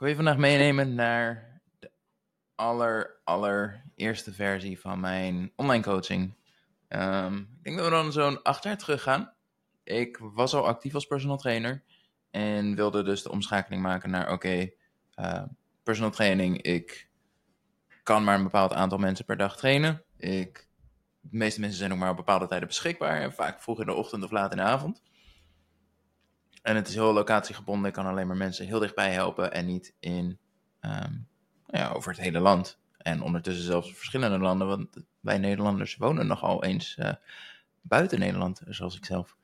wil je vandaag meenemen naar de aller, allereerste versie van mijn online coaching. Ehm, ik denk dat we dan zo'n acht jaar terug gaan. Ik was al actief als personal trainer en wilde dus de omschakeling maken naar: oké, eh, personal training, ik kan maar een bepaald aantal mensen per dag trainen. Ik, de meeste mensen zijn ook maar op bepaalde tijden beschikbaar en vaak vroeg in de ochtend of laat in de avond. En het is heel locatiegebonden. Ik kan alleen maar mensen heel dichtbij helpen en niet in, ehm, ja, over het hele land. En ondertussen zelfs verschillende landen, want wij Nederlanders wonen nogal eens uh, buiten Nederland, zoals ik zelf.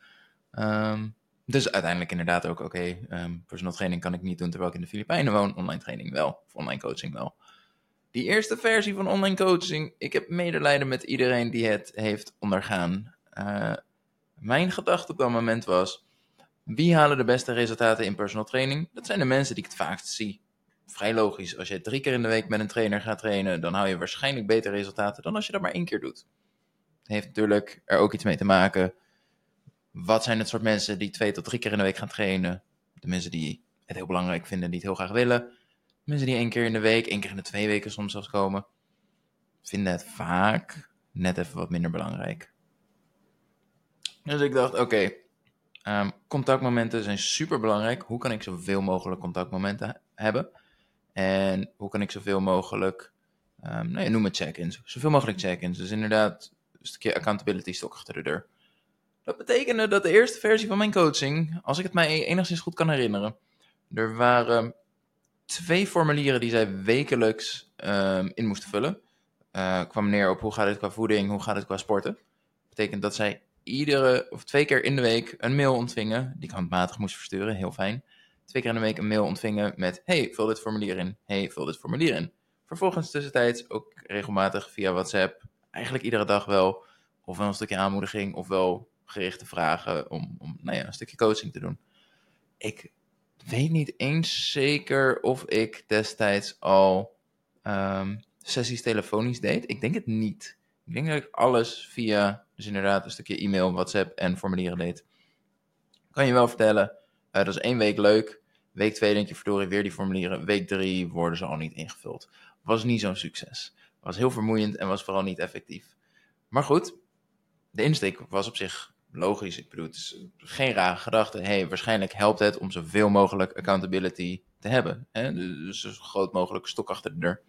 Um, dus uiteindelijk inderdaad ook, oké, okay, um, personal training kan ik niet doen terwijl ik in de Filipijnen woon. Online training wel, of online coaching wel. Die eerste versie van online coaching, ik heb medelijden met iedereen die het heeft ondergaan. Uh, mijn gedachte op dat moment was, wie halen de beste resultaten in personal training? Dat zijn de mensen die ik het vaakst zie. Vrij logisch, als je drie keer in de week met een trainer gaat trainen, dan hou je waarschijnlijk betere resultaten dan als je dat maar één keer doet. Heeft natuurlijk er ook iets mee te maken. Wat zijn het soort mensen die twee tot drie keer in de week gaan trainen? De mensen die het heel belangrijk vinden, die het heel graag willen. Mensen die één keer in de week, één keer in de twee weken soms zelfs komen, vinden het vaak net even wat minder belangrijk. Dus ik dacht, oké, Um, contactmomenten zijn super belangrijk. Hoe kan ik zoveel mogelijk contactmomenten hebben? En hoe kan ik zoveel mogelijk, um, noem het check-ins, zoveel mogelijk check-ins. Dus inderdaad, een stukje accountability stok achter de deur. Dat betekende dat de eerste versie van mijn coaching, als ik het mij enigszins goed kan herinneren, er waren twee formulieren die zij wekelijks um, in moesten vullen. Uh, kwam neer op hoe gaat het qua voeding, hoe gaat het qua sporten. Dat betekent dat zij iedere of twee keer in de week een mail ontvingen, die ik handmatig moest versturen, heel fijn. Twee keer in de week een mail ontvingen met: Hey, vul dit formulier in. Hey, vul dit formulier in. Vervolgens tussentijds ook regelmatig via WhatsApp, eigenlijk iedere dag wel, ofwel een stukje aanmoediging, ofwel gerichte vragen om, om nou ja, een stukje coaching te doen. Ik weet niet eens zeker of ik destijds al um, sessies telefonisch deed. Ik denk het niet. Ik denk dat ik alles via dus inderdaad een stukje e-mail, WhatsApp en formulieren deed. Kan je wel vertellen, uh, dat is één week leuk. Week twee denk je, verdorie, weer die formulieren. Week drie worden ze al niet ingevuld. Was niet zo'n succes. Was heel vermoeiend en was vooral niet effectief. Maar goed, de insteek was op zich logisch. Ik bedoel, het is geen rare gedachte. hey, waarschijnlijk helpt het om zoveel mogelijk accountability te hebben. Hè? Dus zo groot mogelijk stok achter de deur.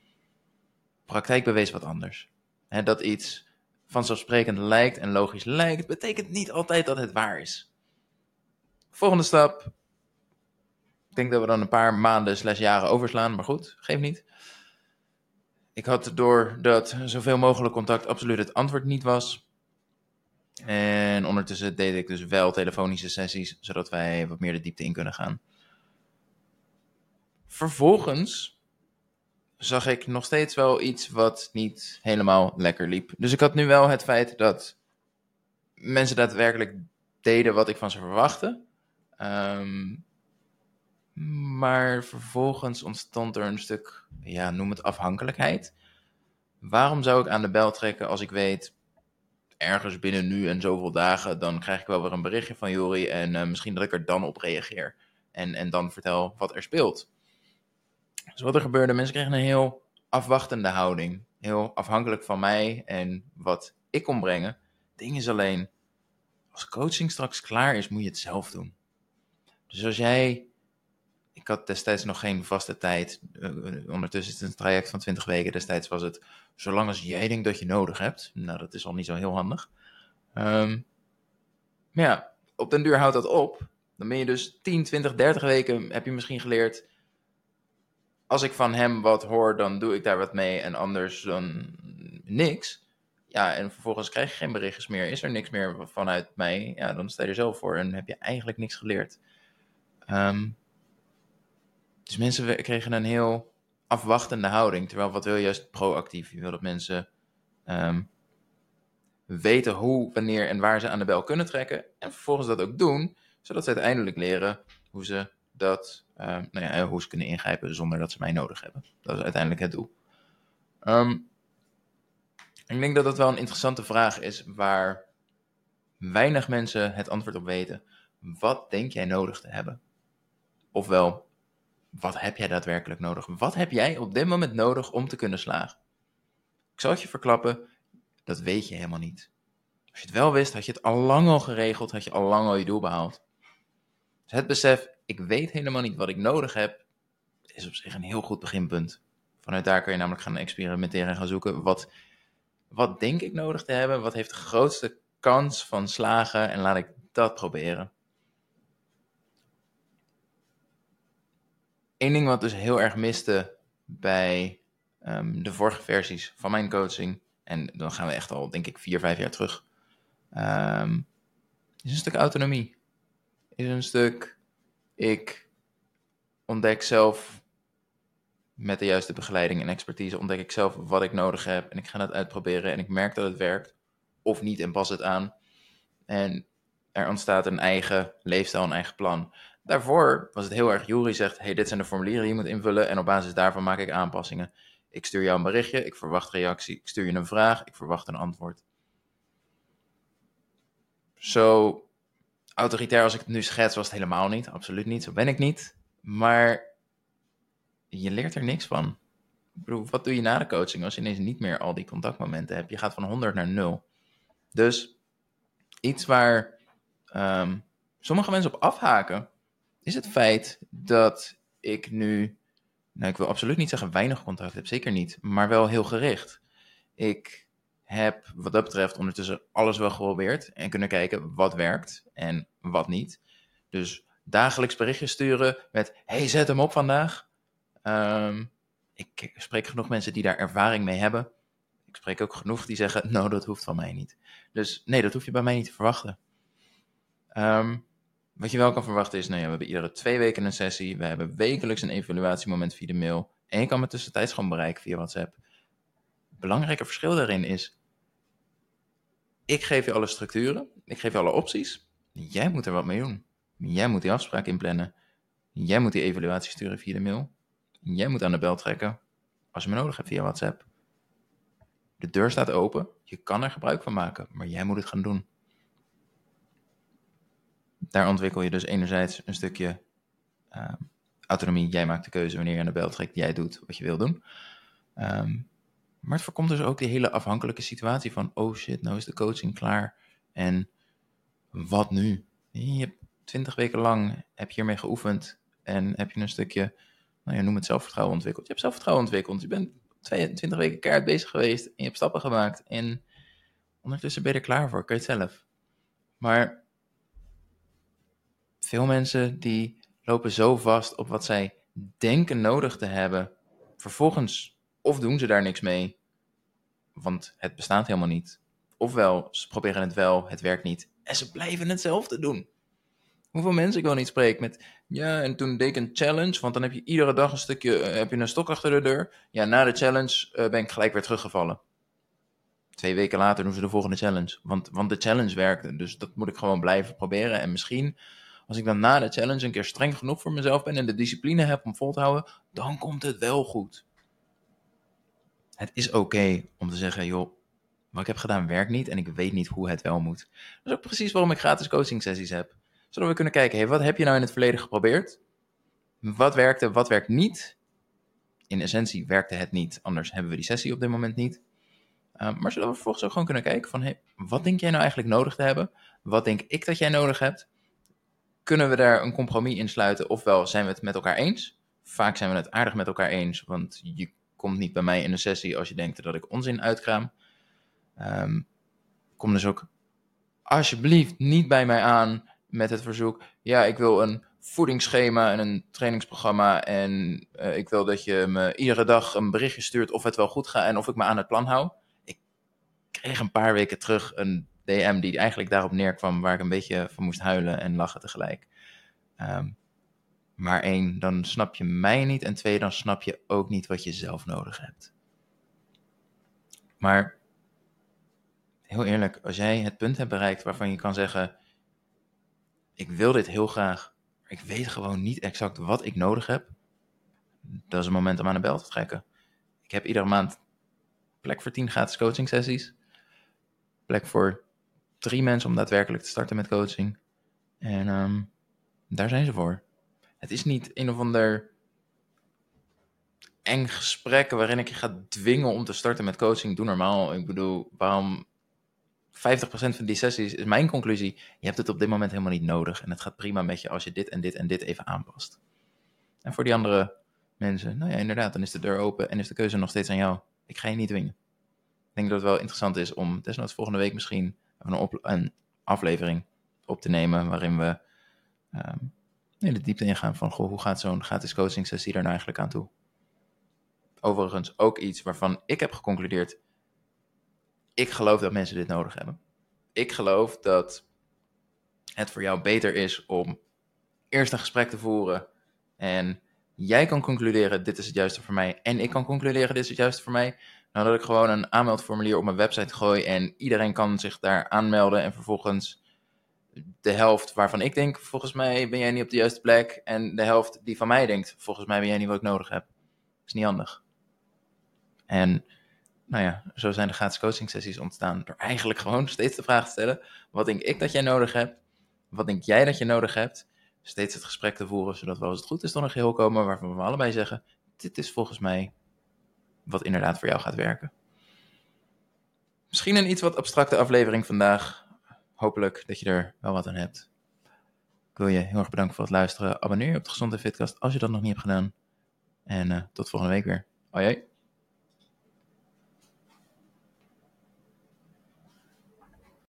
Praktijk bewees wat anders. Hè, dat iets vanzelfsprekend lijkt en logisch lijkt, betekent niet altijd dat het waar is. Volgende stap. Ik denk dat we dan een paar maanden slash jaren overslaan, maar goed, geef niet. Ik had door dat zoveel mogelijk contact absoluut het antwoord niet was. En ondertussen deed ik dus wel telefonische sessies, zodat wij wat meer de diepte in kunnen gaan. Vervolgens zag ik nog steeds wel iets wat niet helemaal lekker liep. Dus ik had nu wel het feit dat mensen daadwerkelijk deden wat ik van ze verwachtte. Um, maar vervolgens ontstond er een stuk, ja, noem het afhankelijkheid. Waarom zou ik aan de bel trekken als ik weet, ergens binnen nu en zoveel dagen, dan krijg ik wel weer een berichtje van Jori en uh, misschien dat ik er dan op reageer. En, en dan vertel wat er speelt. Dus wat er gebeurde, mensen kregen een heel afwachtende houding. Heel afhankelijk van mij en wat ik kon brengen. Het ding is alleen, als coaching straks klaar is, moet je het zelf doen. Dus als jij, ik had destijds nog geen vaste tijd, uh, ondertussen is het een traject van 20 weken, destijds was het, zolang als jij denkt dat je nodig hebt. Nou, dat is al niet zo heel handig. Um, maar ja, op den duur houdt dat op. Dan ben je dus 10, 20, 30 weken, heb je misschien geleerd, als ik van hem wat hoor, dan doe ik daar wat mee en anders dan niks. Ja, en vervolgens krijg je geen berichtjes meer. Is er niks meer vanuit mij? Ja, dan sta je er zelf voor en heb je eigenlijk niks geleerd. Um, dus mensen kregen een heel afwachtende houding. Terwijl wat wil je juist proactief? Je wil dat mensen um, weten hoe, wanneer en waar ze aan de bel kunnen trekken. En vervolgens dat ook doen, zodat ze uiteindelijk leren hoe ze dat, uh, nou ja, hoe ze kunnen ingrijpen zonder dat ze mij nodig hebben. Dat is uiteindelijk het doel. Um, ik denk dat dat wel een interessante vraag is waar weinig mensen het antwoord op weten. Wat denk jij nodig te hebben? Ofwel, wat heb jij daadwerkelijk nodig? Wat heb jij op dit moment nodig om te kunnen slagen? Ik zal het je verklappen, dat weet je helemaal niet. Als je het wel wist, had je het al lang al geregeld, had je al lang al je doel behaald. Dus het besef, ik weet helemaal niet wat ik nodig heb, is op zich een heel goed beginpunt. Vanuit daar kun je namelijk gaan experimenteren en gaan zoeken. Wat, wat denk ik nodig te hebben? Wat heeft de grootste kans van slagen? En laat ik dat proberen. Eén ding wat dus heel erg miste bij ehm, de vorige versies van mijn coaching, en dan gaan we echt al, denk ik, vier, vijf jaar terug, um, is een stuk autonomie. Is een stuk, ik ontdek zelf met de juiste begeleiding en expertise, ontdek ik zelf wat ik nodig heb en ik ga het uitproberen en ik merk dat het werkt, of niet en pas het aan. En er ontstaat een eigen leefstijl, een eigen plan. Daarvoor was het heel erg, Jury zegt, hey, dit zijn de formulieren die je moet invullen en op basis daarvan maak ik aanpassingen. Ik stuur jou een berichtje, ik verwacht reactie. Ik stuur je een vraag, ik verwacht een antwoord. Zo autoritair als ik het nu schets, was het helemaal niet. Absoluut niet, zo ben ik niet. Maar je leert er niks van. Ik bedoel, wat doe je na de coaching als je ineens niet meer al die contactmomenten hebt? Je gaat van 100 naar 0. Dus iets waar um, sommige mensen op afhaken, is het feit dat ik nu, nou ik wil absoluut niet zeggen weinig contact heb, zeker niet, maar wel heel gericht. Ik heb wat dat betreft ondertussen alles wel geprobeerd en kunnen kijken wat werkt en wat niet. Dus dagelijks berichtjes sturen met, hey zet hem op vandaag. Um, ik spreek genoeg mensen die daar ervaring mee hebben. Ik spreek ook genoeg die zeggen, nou dat hoeft van mij niet. Dus nee, dat hoef je bij mij niet te verwachten. Um, wat je wel kan verwachten is, nou we hebben iedere twee weken een sessie. We hebben wekelijks een evaluatiemoment via de mail. En je kan me tussentijds gewoon bereiken via WhatsApp. Belangrijke verschil daarin is, ik geef je alle structuren, ik geef je alle opties. Jij moet er wat mee doen. Jij moet die afspraak inplannen. Jij moet die evaluatie sturen via de mail. Jij moet aan de bel trekken als je me nodig hebt via WhatsApp. De deur staat open, je kan er gebruik van maken, maar jij moet het gaan doen daar ontwikkel je dus enerzijds een stukje uh, autonomie. Jij maakt de keuze wanneer je aan de bel trekt. Jij doet wat je wil doen. Um, maar het voorkomt dus ook die hele afhankelijke situatie van... oh shit, nou is de coaching klaar. En wat nu? Je hebt twintig weken lang heb je hiermee geoefend... en heb je een stukje, nou ja, noem het zelfvertrouwen ontwikkeld. Je hebt zelfvertrouwen ontwikkeld. Je bent 22 weken keihard bezig geweest... en je hebt stappen gemaakt. En ondertussen ben je er klaar voor. Kan je het zelf. Maar veel mensen die lopen zo vast op wat zij denken nodig te hebben. Vervolgens, of doen ze daar niks mee, want het bestaat helemaal niet. Ofwel, ze proberen het wel, het werkt niet. En ze blijven hetzelfde doen. Hoeveel mensen ik wel niet spreek met, ja, en toen deed ik een challenge, want dan heb je iedere dag een stukje, uh, heb je een stok achter de deur. Ja, na de challenge uh, ben ik gelijk weer teruggevallen. Twee weken later doen ze de volgende challenge, want, want de challenge werkte. Dus dat moet ik gewoon blijven proberen. En misschien als ik dan na de challenge een keer streng genoeg voor mezelf ben en de discipline heb om vol te houden, dan komt het wel goed. Het is oké om te zeggen, joh, wat ik heb gedaan werkt niet en ik weet niet hoe het wel moet. Dat is ook precies waarom ik gratis coaching sessies heb. Zodat we kunnen kijken, hey, wat heb je nou in het verleden geprobeerd? Wat werkte, wat werkt niet? In essentie werkte het niet, anders hebben we die sessie op dit moment niet. Uh, maar zodat we vervolgens ook gewoon kunnen kijken van, hey, wat denk jij nou eigenlijk nodig te hebben? Wat denk ik dat jij nodig hebt? kunnen we daar een compromis in sluiten? Ofwel zijn we het met elkaar eens? Vaak zijn we het aardig met elkaar eens, want je komt niet bij mij in een sessie als je denkt dat ik onzin uitkraam. Um, kom dus ook alsjeblieft niet bij mij aan met het verzoek: ja, ik wil een voedingsschema en een trainingsprogramma en uh, ik wil dat je me iedere dag een berichtje stuurt of het wel goed gaat en of ik me aan het plan hou. Ik kreeg een paar weken terug een DM die eigenlijk daarop neerkwam, waar ik een beetje van moest huilen en lachen tegelijk. Um, maar één, dan snap je mij niet. En twee, dan snap je ook niet wat je zelf nodig hebt. Maar heel eerlijk, als jij het punt hebt bereikt waarvan je kan zeggen: Ik wil dit heel graag, maar ik weet gewoon niet exact wat ik nodig heb. Dat is een moment om aan de bel te trekken. Ik heb iedere maand plek voor 10 gratis coaching sessies. Plek voor drie mensen om daadwerkelijk te starten met coaching. En um, daar zijn ze voor. Het is niet een of ander eng gesprek waarin ik je ga dwingen om te starten met coaching. Doe normaal. Ik bedoel, waarom 50% van die sessies is mijn conclusie. Je hebt het op dit moment helemaal niet nodig. En het gaat prima met je als je dit en dit en dit even aanpast. En voor die andere mensen, nou ja, inderdaad, dan is de deur open en is de keuze nog steeds aan jou. Ik ga je niet dwingen. Ik denk dat het wel interessant is om desnoods volgende week misschien een, een aflevering op te nemen waarin we um, in de diepte ingaan van goh, hoe gaat zo'n gratis coaching sessie er nou eigenlijk aan toe? Overigens ook iets waarvan ik heb geconcludeerd, ik geloof dat mensen dit nodig hebben. Ik geloof dat het voor jou beter is om eerst een gesprek te voeren en jij kan concluderen, dit is het juiste voor mij. En ik kan concluderen, dit is het juiste voor mij. Nou, dat ik gewoon een aanmeldformulier op mijn website gooi en iedereen kan zich daar aanmelden. En vervolgens de helft waarvan ik denk, volgens mij ben jij niet op de juiste plek. En de helft die van mij denkt, volgens mij ben jij niet wat ik nodig heb. Is niet handig. En nou ja, zo zijn de gratis coaching sessies ontstaan. Door eigenlijk gewoon steeds de vraag te stellen: wat denk ik dat jij nodig hebt? Wat denk jij dat je nodig hebt? steeds het gesprek te voeren, zodat we als het goed is tot een geheel komen waarvan we allebei zeggen, dit is volgens mij wat inderdaad voor jou gaat werken. Misschien een iets wat abstracte aflevering vandaag. Hopelijk dat je er wel wat aan hebt. Ik wil je heel erg bedanken voor het luisteren. Abonneer je op de Gezonde Fitcast als je dat nog niet hebt gedaan. En uh, tot volgende week weer. Hoi.